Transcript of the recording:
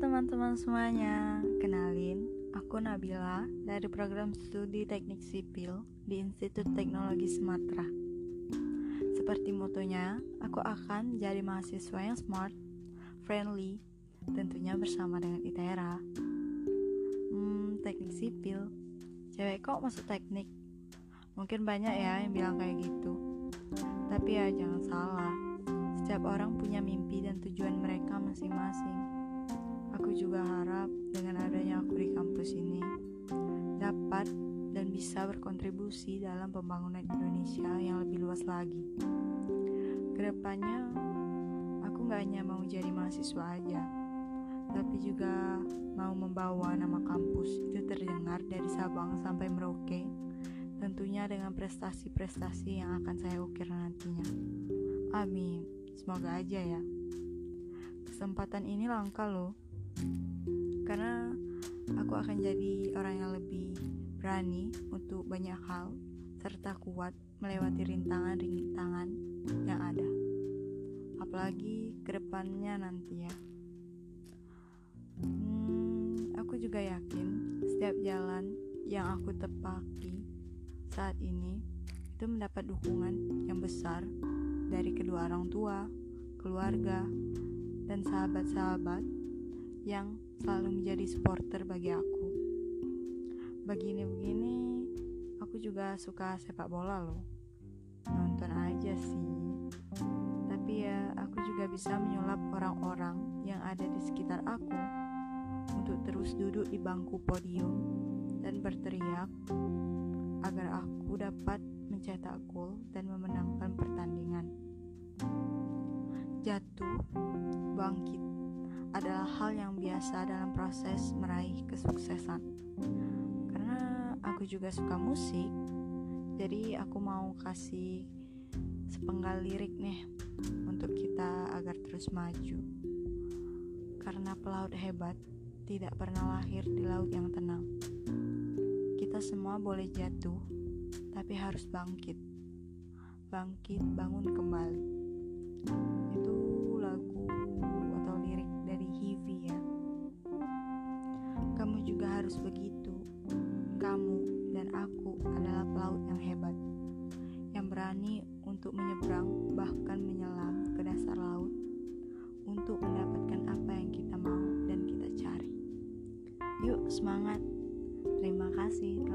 teman-teman semuanya, kenalin, aku Nabila dari program studi teknik sipil di Institut Teknologi Sumatera. Seperti motonya, aku akan jadi mahasiswa yang smart, friendly, tentunya bersama dengan ITERA. Hmm, teknik sipil, cewek kok masuk teknik? Mungkin banyak ya yang bilang kayak gitu. Tapi ya jangan salah, setiap orang punya mimpi dan tujuan mereka masing-masing. Aku juga harap dengan adanya aku di kampus ini dapat dan bisa berkontribusi dalam pembangunan Indonesia yang lebih luas lagi. Ke depannya, aku gak hanya mau jadi mahasiswa aja, tapi juga mau membawa nama kampus itu terdengar dari Sabang sampai Merauke, tentunya dengan prestasi-prestasi yang akan saya ukir nantinya. Amin, semoga aja ya. Kesempatan ini langka loh karena aku akan jadi orang yang lebih berani untuk banyak hal serta kuat melewati rintangan-rintangan yang ada. Apalagi ke depannya nanti ya. Hmm, aku juga yakin setiap jalan yang aku tepaki saat ini itu mendapat dukungan yang besar dari kedua orang tua, keluarga, dan sahabat-sahabat yang selalu menjadi supporter bagi aku. Begini-begini, aku juga suka sepak bola loh. Nonton aja sih. Tapi ya, aku juga bisa menyulap orang-orang yang ada di sekitar aku untuk terus duduk di bangku podium dan berteriak agar aku dapat mencetak gol dan memenangkan pertandingan. Jatuh, bangkit, adalah hal yang biasa dalam proses meraih kesuksesan. Karena aku juga suka musik, jadi aku mau kasih sepenggal lirik nih untuk kita agar terus maju. Karena pelaut hebat tidak pernah lahir di laut yang tenang. Kita semua boleh jatuh, tapi harus bangkit. Bangkit, bangun kembali. Harus begitu. Kamu dan aku adalah pelaut yang hebat, yang berani untuk menyeberang, bahkan menyelam ke dasar laut untuk mendapatkan apa yang kita mau dan kita cari. Yuk, semangat! Terima kasih.